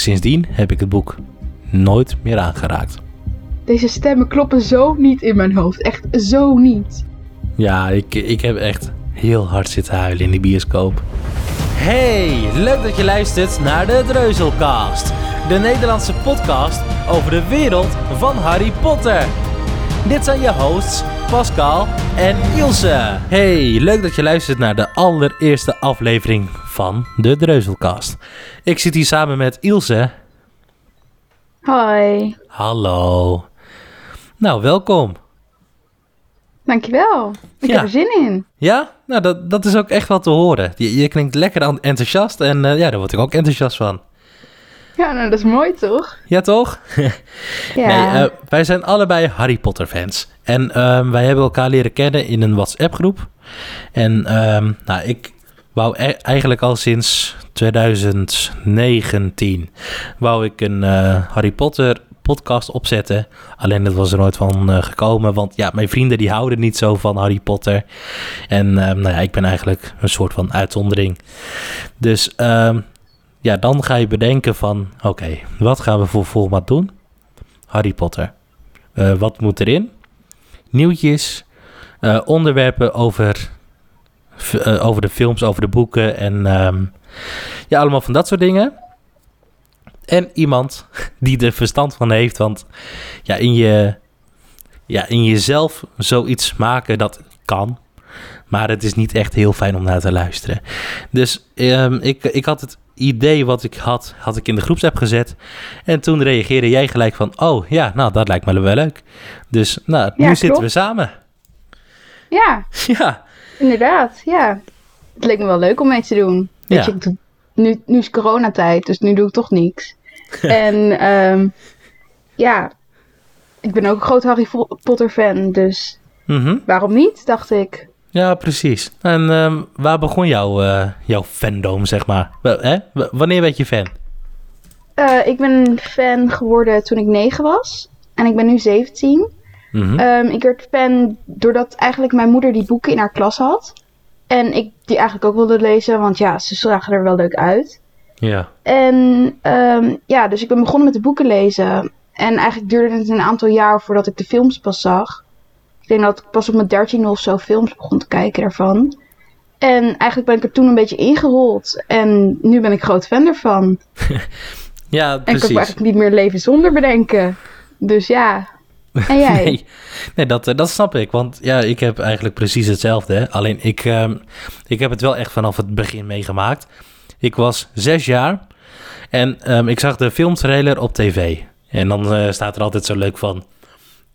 sindsdien heb ik het boek nooit meer aangeraakt. Deze stemmen kloppen zo niet in mijn hoofd. Echt zo niet. Ja, ik, ik heb echt heel hard zitten huilen in de bioscoop. Hey, leuk dat je luistert naar de Dreuzelcast. De Nederlandse podcast over de wereld van Harry Potter. Dit zijn je hosts Pascal en Ilse. Hey, leuk dat je luistert naar de allereerste aflevering van de Dreuzelcast. Ik zit hier samen met Ilse. Hoi. Hallo. Nou, welkom. Dankjewel. Ik Ja. heb er zin in. Ja, nou dat, dat is ook echt wat te horen. Je, je klinkt lekker en- enthousiast en eh, ja, daar word ik ook enthousiast van. Ja, nou dat is mooi toch? Ja, toch? Ja. Nee, eh, wij zijn allebei Harry Potter fans. En ehm, wij hebben elkaar leren kennen in een WhatsApp groep. En ehm, nou, ik wou e- eigenlijk al sinds 2019 wou ik een eh, Harry Potter podcast opzetten. Alleen dat was er nooit van eh, gekomen, want ja, mijn vrienden die houden niet zo van Harry Potter. En ehm, nou ja, ik ben eigenlijk een soort van uitzondering. Dus ehm, ja, dan ga je bedenken van, oké, wat gaan we voor format doen? Harry Potter. Eh, wat moet erin? Nieuwtjes, onderwerpen over, eh, over de films, over de boeken en ehm, ja, allemaal van dat soort dingen. En iemand die er verstand van heeft, want ja, in, je, ja, in jezelf zoiets maken, dat kan. Maar het is niet echt heel fijn om naar te luisteren. Dus ehm, ik, ik had het idee wat ik had, had ik in de groepsapp gezet. En toen reageerde jij gelijk van, oh ja, nou dat lijkt me wel leuk. Dus nou, nu Ja, zitten we samen. Ja, Ja, inderdaad. Ja. Het leek me wel leuk om mee te doen. Weet Ja. je, ik doe- nu, nu is coronatijd, dus nu doe ik toch niks. en ehm, ja, ik ben ook een groot Harry Potter fan, dus Mhm. waarom niet, dacht ik. ja precies. En ehm, waar begon jouw, eh, jouw fandom, zeg maar? Hè? W- Wanneer werd je fan? Eh, ik ben fan geworden toen ik negen was. En ik ben nu 17. Mhm. Ehm, ik werd fan doordat eigenlijk mijn moeder die boeken in haar klas had. En ik die eigenlijk ook wilde lezen, want ja, ze zagen er wel leuk uit. ja. En ehm, ja, dus ik ben begonnen met de boeken lezen. En eigenlijk duurde het een aantal jaar voordat ik de films pas zag. Ik denk dat ik pas op mijn dertiende of zo films begon te kijken daarvan. En eigenlijk ben ik er toen een beetje ingerold. En nu ben ik groot fan ervan. Ja, En ik precies. kan eigenlijk niet meer leven zonder bedenken. Dus ja. Nee, nee dat, eh, dat snap ik. Want ja, ik heb eigenlijk precies hetzelfde. hè. Alleen ik, ehm, ik heb het wel echt vanaf het begin meegemaakt. Ik was zes jaar en ehm, ik zag de filmtrailer op tv. En dan eh, staat er altijd zo leuk van...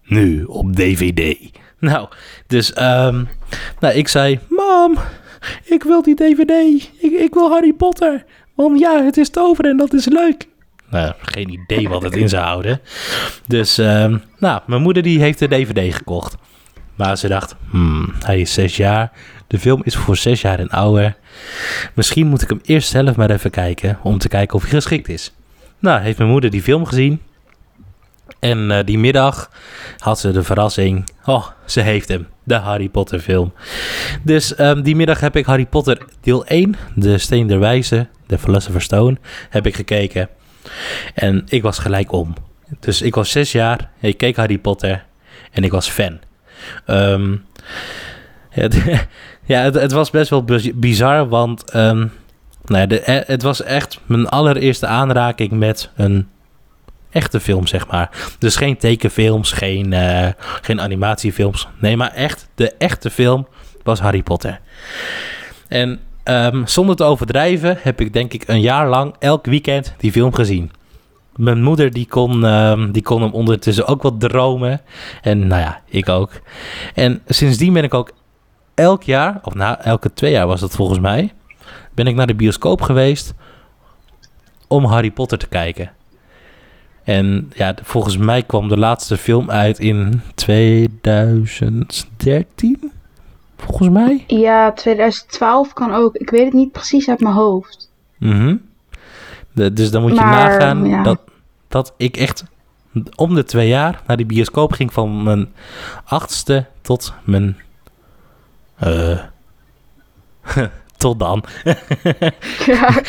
Nu op DVD. Nou, dus ehm, nou, ik zei... Mam, ik wil die DVD. Ik, ik wil Harry Potter. Want ja, het is tover en dat is leuk. Nou, geen idee wat het in zou houden. Dus, ehm, nou, mijn moeder die heeft de DVD gekocht. Maar ze dacht, hmm, hij is zes jaar. De film is voor zes jaar en ouder. Misschien moet ik hem eerst zelf maar even kijken, om te kijken of hij geschikt is. Nou, heeft mijn moeder die film gezien. En eh, die middag had ze de verrassing, oh, ze heeft hem, de Harry Potter film. Dus ehm, die middag heb ik Harry Potter deel 1, De Steen der Wijze, de Philosopher's Stone, heb ik gekeken. En ik was gelijk om. Dus ik was zes jaar, ik keek Harry Potter en ik was fan. Ehm, het, ja, het, was best wel biz- bizar, want ehm, nou ja, de, eh, het was echt mijn allereerste aanraking met een echte film, zeg maar. Dus geen tekenfilms, geen, eh, geen animatiefilms. Nee, maar echt, de echte film was Harry Potter. En ehm, zonder te overdrijven heb ik denk ik een jaar lang elk weekend die film gezien. Mijn moeder die kon, ehm, die kon hem ondertussen ook wat dromen. En nou ja, ik ook. En sindsdien ben ik ook elk jaar, of nou elke twee jaar was dat volgens mij, ben ik naar de bioscoop geweest om Harry Potter te kijken. En ja, volgens mij kwam de laatste film uit in 2013, volgens mij. Ja, 2012 kan ook. Ik weet het niet precies uit mijn hoofd. Mhm. Dus dan moet je Maar, nagaan ja. dat, dat ik echt om de twee jaar naar die bioscoop ging van mijn achtste tot mijn... eh tot dan. Ja,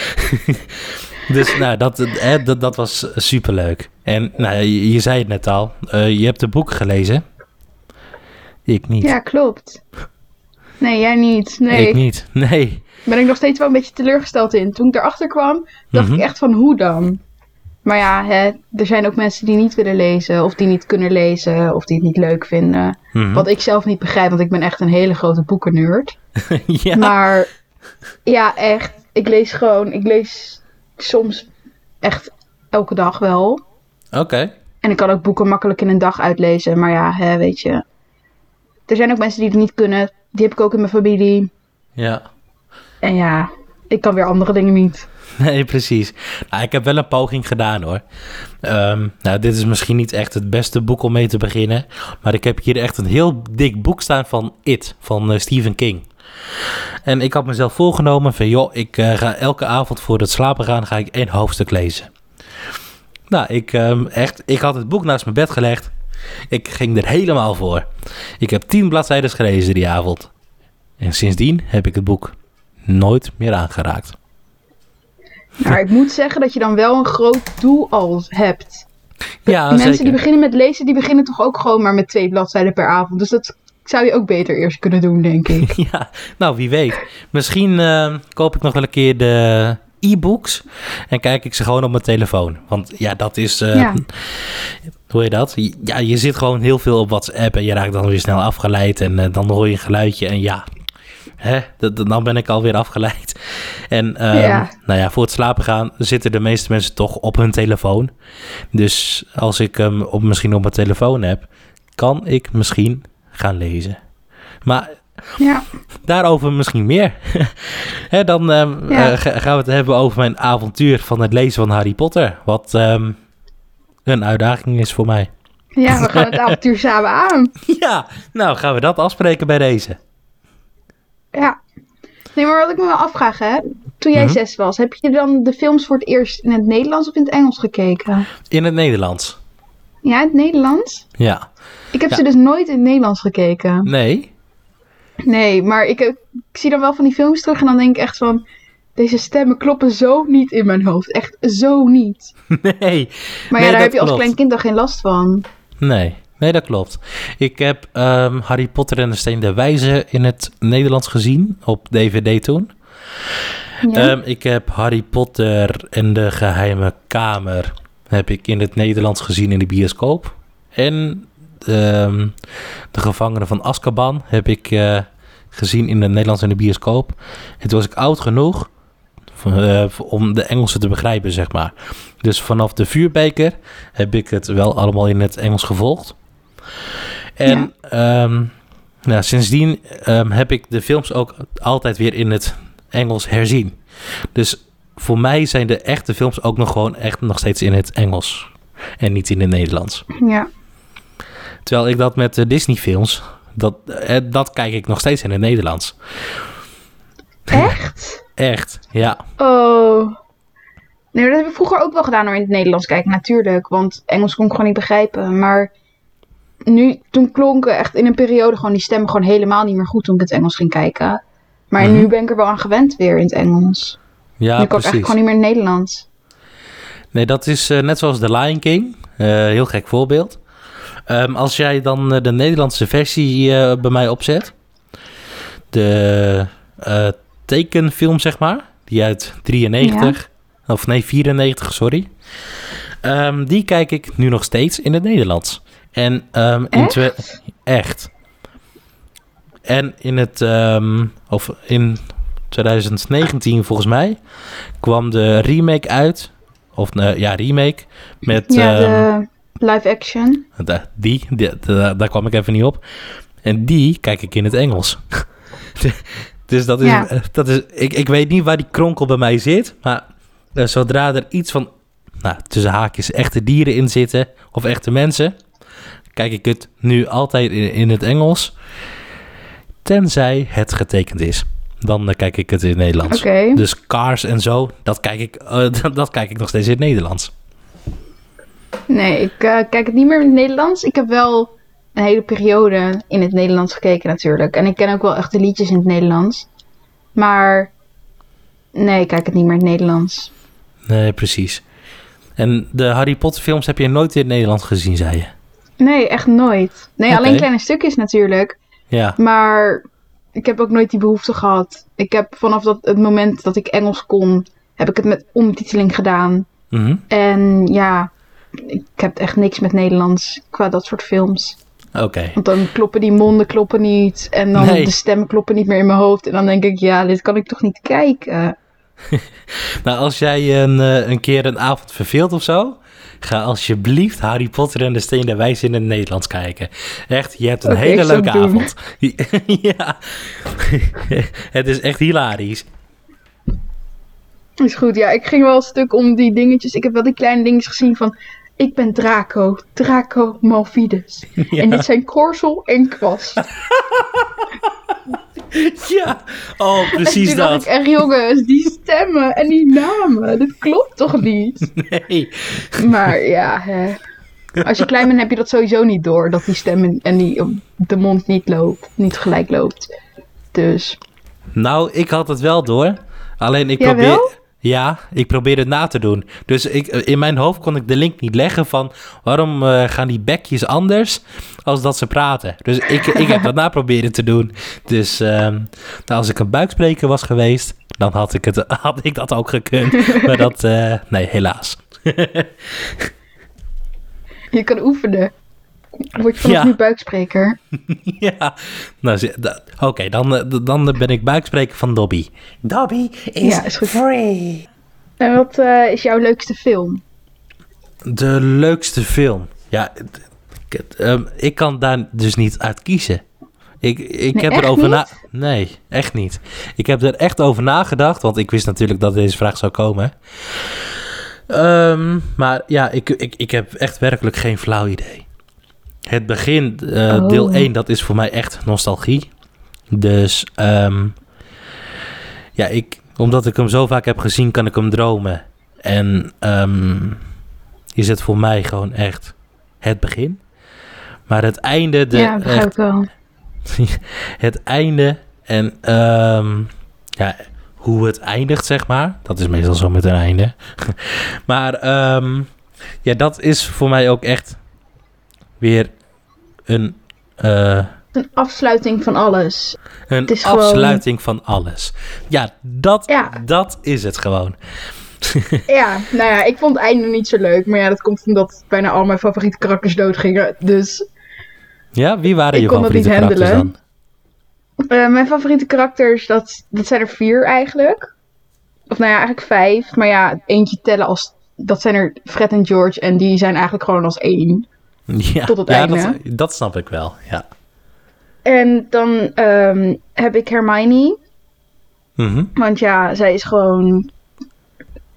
Dus nou, dat, eh, dat, dat was superleuk. En nou, je, je zei het net al, eh, je hebt de boek gelezen. Ik niet. Ja, klopt. Nee, jij niet. Nee. Ik niet. Nee. Ben ik nog steeds wel een beetje teleurgesteld in. Toen ik erachter kwam, dacht Mhm. ik echt van hoe dan? Maar ja, hè, er zijn ook mensen die niet willen lezen, of die niet kunnen lezen, of die het niet leuk vinden. Mhm. Wat ik zelf niet begrijp, want ik ben echt een hele grote boekennerd. ja. Maar ja, echt. Ik lees gewoon, ik lees soms echt elke dag wel. Oké. En ik kan ook boeken makkelijk in een dag uitlezen. Maar ja, hè, weet je. Er zijn ook mensen die het niet kunnen. Die heb ik ook in mijn familie. Ja. En ja, ik kan weer andere dingen niet. Nee, precies. Nou, ik heb wel een poging gedaan hoor. Ehm, nou, dit is misschien niet echt het beste boek om mee te beginnen. Maar ik heb hier echt een heel dik boek staan van It, van eh, Stephen King. En ik had mezelf voorgenomen van joh, ik eh, ga elke avond voor het slapen gaan, ga ik één hoofdstuk lezen. Nou, ik, ehm, echt, ik had het boek naast mijn bed gelegd. Ik ging er helemaal voor. Ik heb tien bladzijden gelezen die avond. En sindsdien heb ik het boek nooit meer aangeraakt. Maar ik moet zeggen dat je dan wel een groot doel al hebt. Ja, Mensen zeker. die beginnen met lezen, die beginnen toch ook gewoon maar met twee bladzijden per avond. Dus dat zou je ook beter eerst kunnen doen, denk ik. Ja, nou wie weet. Misschien eh, koop ik nog wel een keer de e-books en kijk ik ze gewoon op mijn telefoon. Want ja, dat is, eh, Ja. Je dat? Ja, je zit gewoon heel veel op WhatsApp en je raakt dan weer snel afgeleid en eh, dan hoor je een geluidje en ja, hè, dan ben ik alweer afgeleid. En ehm, Ja. nou ja, voor het slapen gaan zitten de meeste mensen toch op hun telefoon. Dus als ik hem op, misschien op mijn telefoon heb, kan ik misschien gaan lezen. Maar Ja, Daarover misschien meer. Hè, dan ehm, Ja. eh, ga- gaan we het hebben over mijn avontuur van het lezen van Harry Potter. Wat ehm, een uitdaging is voor mij. ja we gaan het avontuur samen aan. Ja, nou gaan we dat afspreken bij deze. Ja. Nee, maar wat ik me wel afvraag, hè. Toen jij Mhm. zes was, heb je dan de films voor het eerst in het Nederlands of in het Engels gekeken? In het Nederlands. Ja, in het Nederlands? Ja. Ik heb Ja. ze dus nooit in het Nederlands gekeken. Nee? Nee, maar ik, ik zie dan wel van die films terug en dan denk ik echt van... Deze stemmen kloppen zo niet in mijn hoofd. Echt zo niet. Nee. Maar Nee, ja, daar heb je als klein kind dan geen last van. Nee. Nee, dat klopt. Ik heb ehm, Harry Potter en de Steen der Wijze in het Nederlands gezien. Op DVD toen. Ja. Ehm, ik heb Harry Potter en de Geheime Kamer heb ik in het Nederlands gezien in de bioscoop. En ehm, de Gevangenen van Azkaban heb ik eh, gezien in het Nederlands in de bioscoop. En toen was ik oud genoeg eh, om de Engelse te begrijpen, zeg maar. Dus vanaf de vuurbeker heb ik het wel allemaal in het Engels gevolgd. En ehm, nou, sindsdien ehm, heb ik de films ook altijd weer in het Engels herzien. Dus voor mij zijn de echte films ook nog gewoon echt nog steeds in het Engels. En niet in het Nederlands. ja. Terwijl ik dat met de Disney films, dat, eh, dat kijk ik nog steeds in het Nederlands. Echt? Echt, ja. Oh. Nee, dat heb ik vroeger ook wel gedaan door in het Nederlands kijken, natuurlijk. Want Engels kon ik gewoon niet begrijpen. Maar nu, toen klonken echt in een periode gewoon die stemmen gewoon helemaal niet meer goed toen ik het Engels ging kijken. Maar Mhm. nu ben ik er wel aan gewend weer in het Engels. Ja, nu kan ik precies. eigenlijk gewoon niet meer in het Nederlands. Nee, dat is eh, net zoals The Lion King. Eh, heel gek voorbeeld. Ehm, als jij dan eh, de Nederlandse versie bij mij opzet. De tekenfilm, zeg maar. Die uit 93. Of nee, 94, sorry. Ehm, die kijk ik nu nog steeds in het Nederlands. En ehm, in Echt? twee- echt. En in het, ehm, of in 2019 volgens mij, kwam de remake uit. Of eh, ja, remake. Met Ja, de live action. die, die- da- daar kwam ik even niet op. En die kijk ik in het Engels. dus dat is, Ja. eh, dat is ik, ik weet niet waar die kronkel bij mij zit. Maar eh, zodra er iets van, nou, tussen haakjes, echte dieren in zitten. Of echte mensen. Kijk ik het nu altijd in, in het Engels. Tenzij het getekend is. Dan eh, kijk ik het in het Nederlands. Dus Cars en zo, dat kijk ik, dat, dat kijk ik nog steeds in het Nederlands. Nee, ik kijk het niet meer in het Nederlands. Ik heb wel een hele periode in het Nederlands gekeken natuurlijk. En ik ken ook wel echt de liedjes in het Nederlands. Maar nee, ik kijk het niet meer in het Nederlands. Nee, precies. En de Harry Potter films heb je nooit in Nederland gezien, zei je? Nee, echt nooit. Nee, alleen kleine stukjes natuurlijk. Ja. Maar ik heb ook nooit die behoefte gehad. Ik heb vanaf dat, het moment dat ik Engels kon, heb ik het met ondertiteling gedaan. Mhm. En ja, ik heb echt niks met Nederlands qua dat soort films. Oké. Want dan kloppen die monden kloppen niet. En dan Nee. de stemmen kloppen niet meer in mijn hoofd. En dan denk ik, ja, dit kan ik toch niet kijken. Nou, als jij een, eh, een keer een avond verveelt of zo, ga alsjeblieft Harry Potter en de Steen der Wijze in het Nederlands kijken. Echt, je hebt een hele leuke avond. ja, het is echt hilarisch. Is goed, ja. Ik ging wel een stuk om die dingetjes. Ik heb wel die kleine dingetjes gezien van... Ik ben Draco. Draco Malfides. Ja. En dit zijn Korsel en Kwast. Ja, oh, precies en toen dacht dat. ik echt, jongens, die stemmen en die namen. Dat klopt toch niet? Nee. Maar ja, hè. Als je klein bent heb je dat sowieso niet door. Dat die stem en- die de mond niet loopt. Niet gelijk loopt. Dus, Nou, ik had het wel door. Alleen ik Jawel? probeer... Ja, ik probeer het na te doen. Dus ik, in mijn hoofd kon ik de link niet leggen van... waarom eh, gaan die bekjes anders als dat ze praten? Dus ik, ik heb dat na proberen te doen. Dus nou, als ik een buikspreker was geweest... dan had ik, het, had ik dat ook gekund. maar dat... eh, nee, helaas. je kan oefenen. Word je vanaf Ja. nu buikspreker. ja, nou, oké, dan, eh, dan ben ik buikspreker van Dobby. Dobby is, Ja, is goed. free. En wat eh, is jouw leukste film? De leukste film. Ja, het, ehm, ik kan daar dus niet uit kiezen. Ik, ik Nee, heb erover na. Nee, echt niet. Ik heb er echt over nagedacht, want ik wist natuurlijk dat deze vraag zou komen. Ehm, maar ja, ik, ik, ik heb echt werkelijk geen flauw idee. Het begin, eh, Oh. deel 1, dat is voor mij echt nostalgie. Dus ehm, ja, ik, omdat ik hem zo vaak heb gezien, kan ik hem dromen. En ehm, is het voor mij gewoon echt het begin. Maar het einde, de, ja, begrijp ik wel. het einde en ehm, ja, hoe het eindigt, zeg maar. Dat is meestal zo met een einde. maar ja, dat is voor mij ook echt weer een, eh, Een afsluiting van alles. een Het is gewoon- afsluiting van alles. Ja, dat, Ja. dat is het gewoon. Ja, nou ja, ik vond het einde niet zo leuk. Maar ja, dat komt omdat bijna al mijn favoriete karakters doodgingen. Dus Ja, wie waren Ik je favoriete niet karakters handelen. dan? eh, mijn favoriete karakters, dat, dat zijn er vier eigenlijk. Of nou ja, eigenlijk vijf. Maar ja, eentje tellen als... Dat zijn er Fred en George. En die zijn eigenlijk gewoon als één. Ja, Tot het ja einde. Dat, dat snap ik wel, ja. En dan ehm, heb ik Hermione. Mhm. Want ja, zij is gewoon.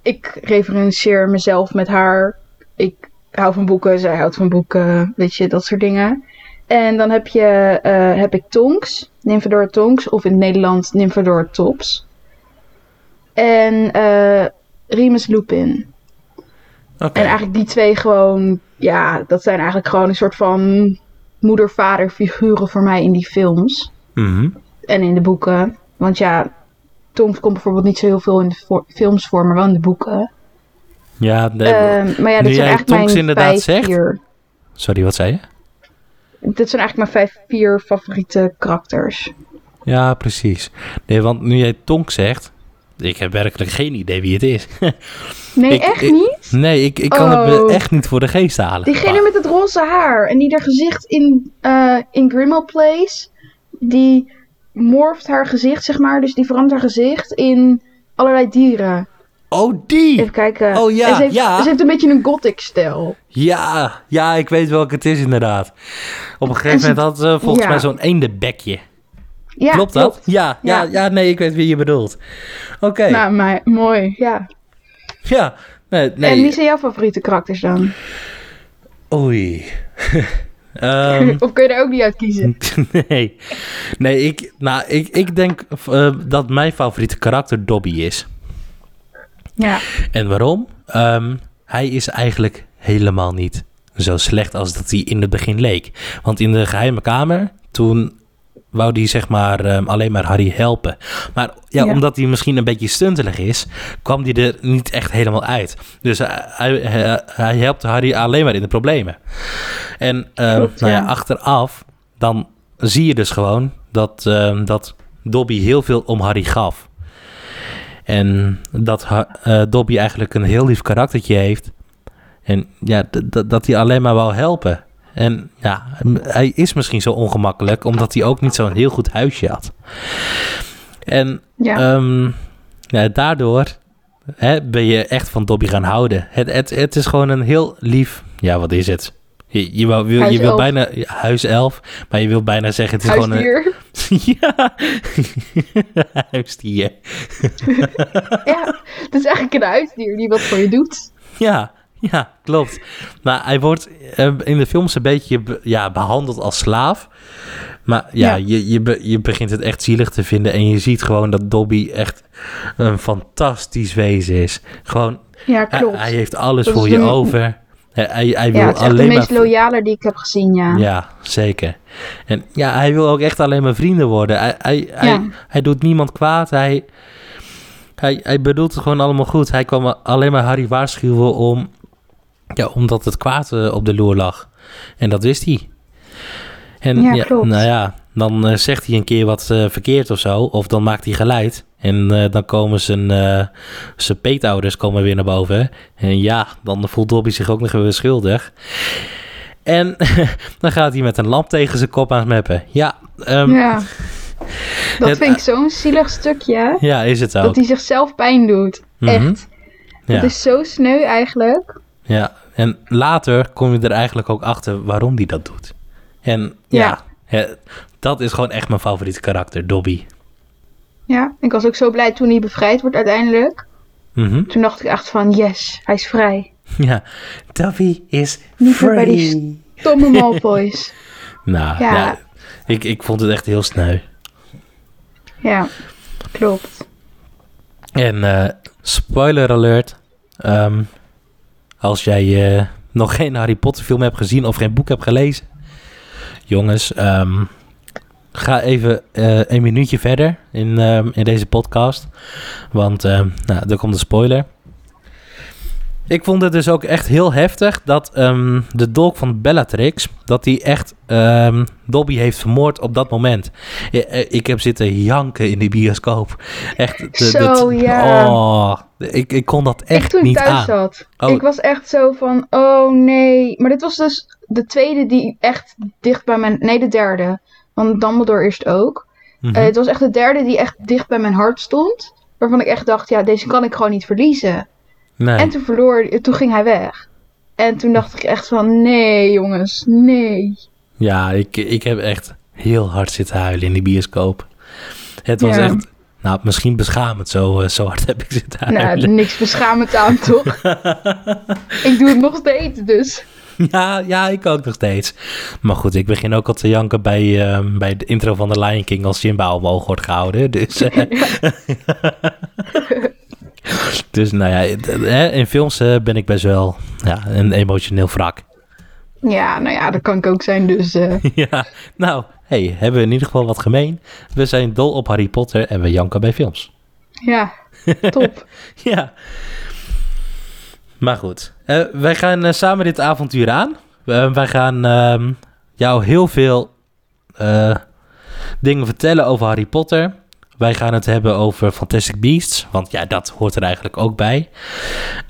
Ik referentieer mezelf met haar. Ik hou van boeken, zij houdt van boeken, weet je, dat soort dingen. En dan heb, je, eh, heb ik Tonks, Nymphadora Tonks, of in het Nederlands Nymphadora Tops. En eh Remus Lupin. En eigenlijk die twee gewoon, ja, dat zijn eigenlijk gewoon een soort van moeder-vader figuren voor mij in die films Mhm. en in de boeken. Want ja, Tonks komt bijvoorbeeld niet zo heel veel in de films voor, maar wel in de boeken. Ja, nee, Ehm, maar ja, nu dit zijn jij eigenlijk Tonks mijn inderdaad vijf, zegt- vier. sorry, wat zei je? Dit zijn eigenlijk mijn vijf, vier favoriete karakters. Ja, precies. Nee, want nu jij Tonk zegt, ik heb werkelijk geen idee wie het is. Nee, Ik- echt ik- niet? nee, ik, ik kan het me Oh. echt niet voor de geest halen. Diegene met het roze haar en die haar gezicht in, eh in Grimmauld Place, die morft haar gezicht, zeg maar. Dus die verandert haar gezicht in allerlei dieren. Oh, die! Even kijken. Oh ja, En ze heeft, ja. Ze heeft een beetje een gothic stijl. Ja, ja, ik weet welke het is inderdaad. Op een gegeven ze- moment had ze volgens ja. mij zo'n eendebekje. Ja, klopt dat? Ja, ja, Ja. ja, nee, ik weet wie je bedoelt. Oké, Nou, maar, mooi, ja. ja. Nee, nee. En wie zijn jouw favoriete karakters dan? Oei. Ehm, Of kun je daar ook niet uit kiezen? nee. Nee, ik, nou, ik, ik denk eh, dat mijn favoriete karakter Dobby is. Ja. En waarom? Ehm, hij is eigenlijk helemaal niet zo slecht als dat hij in het begin leek. Want in de geheime kamer, toen wou die zeg maar ehm, alleen maar Harry helpen. Maar ja, Ja. omdat hij misschien een beetje stuntelig is, kwam hij er niet echt helemaal uit. Dus hij, hij, hij- hij helpt Harry alleen maar in de problemen. En Klopt, nou ja, ja. achteraf, dan zie je dus gewoon dat, ehm, dat Dobby heel veel om Harry gaf. En dat eh, Dobby eigenlijk een heel lief karaktertje heeft. En ja, dat hij alleen maar wou helpen. En ja, hij is misschien zo ongemakkelijk, omdat hij ook niet zo'n heel goed huisje had. En Ja. Ehm, ja, daardoor hè, ben je echt van Dobby gaan houden. Het, het, het is gewoon een heel lief... Ja, wat is het? Je, wil, je wil bijna... Huiself. Maar je wil bijna zeggen... Het is gewoon een... Huisdier. ja. Huisdier. ja, het is eigenlijk een huisdier die wat voor je doet. Ja, ja, klopt. Maar hij wordt eh, in de films een beetje be- ja, behandeld als slaaf. Maar ja, Ja. Je, je, be- je begint het echt zielig te vinden. En je ziet gewoon dat Dobby echt een fantastisch wezen is. Gewoon Ja, Hij, klopt. hij heeft alles Dat voor je een- over. Hij, hij, hij wil ja, de meest maar. loyale die ik heb gezien, ja. Ja, zeker. En ja, hij wil ook echt alleen maar vrienden worden. Hij, hij, hij, hij doet niemand kwaad. Hij, hij, hij bedoelt het gewoon allemaal goed. Hij kwam alleen maar Harry waarschuwen om, ja, omdat het kwaad eh, op de loer lag. En dat wist hij. En Ja, klopt. nou ja, dan eh, zegt hij een keer wat eh, verkeerd of zo. Of dan maakt hij geluid. En dan komen zijn, zijn peetouders komen weer naar boven. En ja, dan voelt Dobby zich ook nog weer schuldig. En dan gaat hij met een lamp tegen zijn kop aan het meppen. Ja, ehm, ja. ja. Dat Het- vind ik zo'n zielig stukje. is het ook. Dat hij zichzelf pijn doet. Mhm. Echt. Ja. Dat is zo sneu eigenlijk. ja, en later kom je er eigenlijk ook achter waarom hij dat doet. En ja, dat is gewoon echt mijn favoriete karakter, Dobby. Ja, ik was ook zo blij toen hij bevrijd wordt uiteindelijk. Mhm. Toen dacht ik echt van, yes, hij is vrij. Ja, Dobby is Niet meer bij die free. Stomme Malfoys. Nou, ja. Ja. ik, ik vond het echt heel sneu. ja, klopt. En eh, spoiler alert. ehm, als jij eh, nog geen Harry Potter film hebt gezien of geen boek hebt gelezen. Jongens, ehm, ga even eh, een minuutje verder in, ehm, in deze podcast. Want ehm, nou, er komt een spoiler. Ik vond het dus ook echt heel heftig dat ehm, de dolk van Bellatrix, dat hij echt ehm, Dobby heeft vermoord op dat moment. Eh, Ik heb zitten janken in die bioscoop. Echt. de- Zo, ja. Oh, ik, ik kon dat Ik echt toen ik niet thuis aan. zat. Oh. Ik was echt zo van, oh nee. Maar dit was dus de tweede die echt dicht bij mijn... Nee, de derde. Want Dumbledore eerst ook. Mhm. Eh, het was echt de derde die echt dicht bij mijn hart stond. Waarvan ik echt dacht, ja, deze kan ik gewoon niet verliezen. Nee. En toen verloor, toen ging hij weg. En toen dacht ik echt van, nee jongens, nee. Ja, ik, ik heb echt heel hard zitten huilen in die bioscoop. Het was Ja. echt, nou, misschien beschamend, zo, eh, zo hard heb ik zitten Nou, huilen. niks beschamend aan, toch? ik doe het nog steeds, dus. Ja, ja, ik ook nog steeds. Maar goed, ik begin ook al te janken bij, ehm, bij de intro van The Lion King als Simba omhoog wordt gehouden. Dus, eh, dus nou ja, in films ben ik best wel ja, een emotioneel wrak. Ja, nou ja, dat kan ik ook zijn, dus... eh, ja, nou, hey, hebben we in ieder geval wat gemeen. We zijn dol op Harry Potter en we janken bij films. ja, top. Ja. Maar goed, eh, wij gaan eh, samen dit avontuur aan. Wij gaan ehm, jou heel veel dingen vertellen over Harry Potter. Wij gaan het hebben over Fantastic Beasts, want ja, dat hoort er eigenlijk ook bij.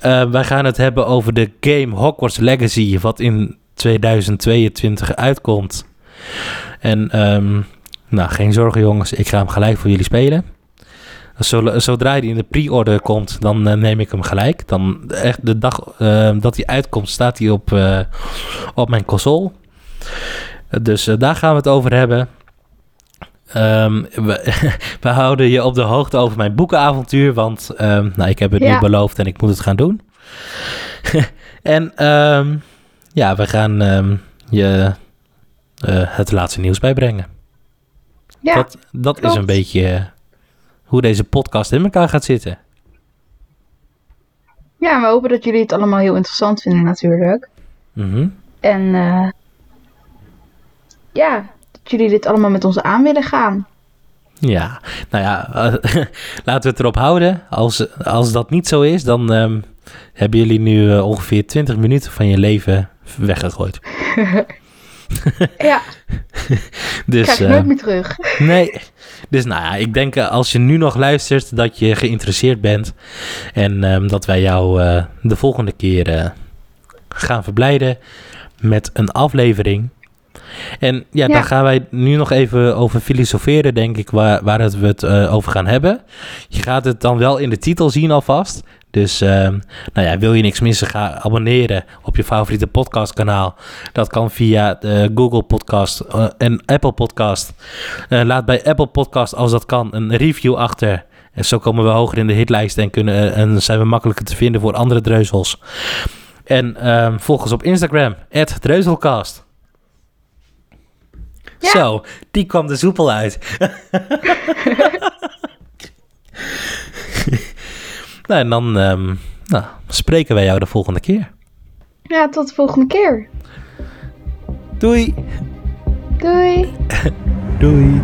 Eh, wij gaan het hebben over de game Hogwarts Legacy, wat in 2022 uitkomt. En ehm, nou, geen zorgen jongens, ik ga hem gelijk voor jullie spelen. Zo- Zodra hij in de pre-order komt, dan eh, neem ik hem gelijk. Dan echt de dag eh, dat hij uitkomt, staat hij op, eh, op mijn console. Dus eh, daar gaan we het over hebben. Ehm, we, we houden je op de hoogte over mijn boekenavontuur, want ehm, nou, ik heb het nu beloofd en ik moet het gaan doen. en ehm, ja, we gaan je eh, het laatste nieuws bijbrengen. Ja, dat dat is een beetje hoe deze podcast in elkaar gaat zitten. ja, we hopen dat jullie het allemaal heel interessant vinden natuurlijk. Mhm. En eh, ja, dat jullie dit allemaal met ons aan willen gaan. Ja, nou ja, laten we het erop houden. Als, als dat niet zo is, dan ehm, hebben jullie nu eh, ongeveer 20 minuten van je leven weggegooid. Ja, Dus, krijg je eh, nooit meer terug. Nee. Dus nou ja, ik denk eh, als je nu nog luistert dat je geïnteresseerd bent. En ehm, dat wij jou de volgende keer gaan verblijden met een aflevering. En ja, Ja. daar gaan wij nu nog even over filosoferen, denk ik, waar, waar het we het eh, over gaan hebben. Je gaat het dan wel in de titel zien alvast. Dus ehm, nou ja, wil je niks missen, ga abonneren op je favoriete podcastkanaal. Dat kan via de Google Podcast eh, en Apple Podcast. Eh, laat bij Apple Podcast, als dat kan, een review achter. En zo komen we hoger in de hitlijst en, kunnen, en zijn we makkelijker te vinden voor andere dreuzels. En ehm, volg ons op Instagram, Dreuzelcast. Ja. Zo, die kwam er soepel uit. nou, en dan ehm, nou, spreken wij jou de volgende keer. Ja, tot de volgende keer. Doei! Doei. Doei!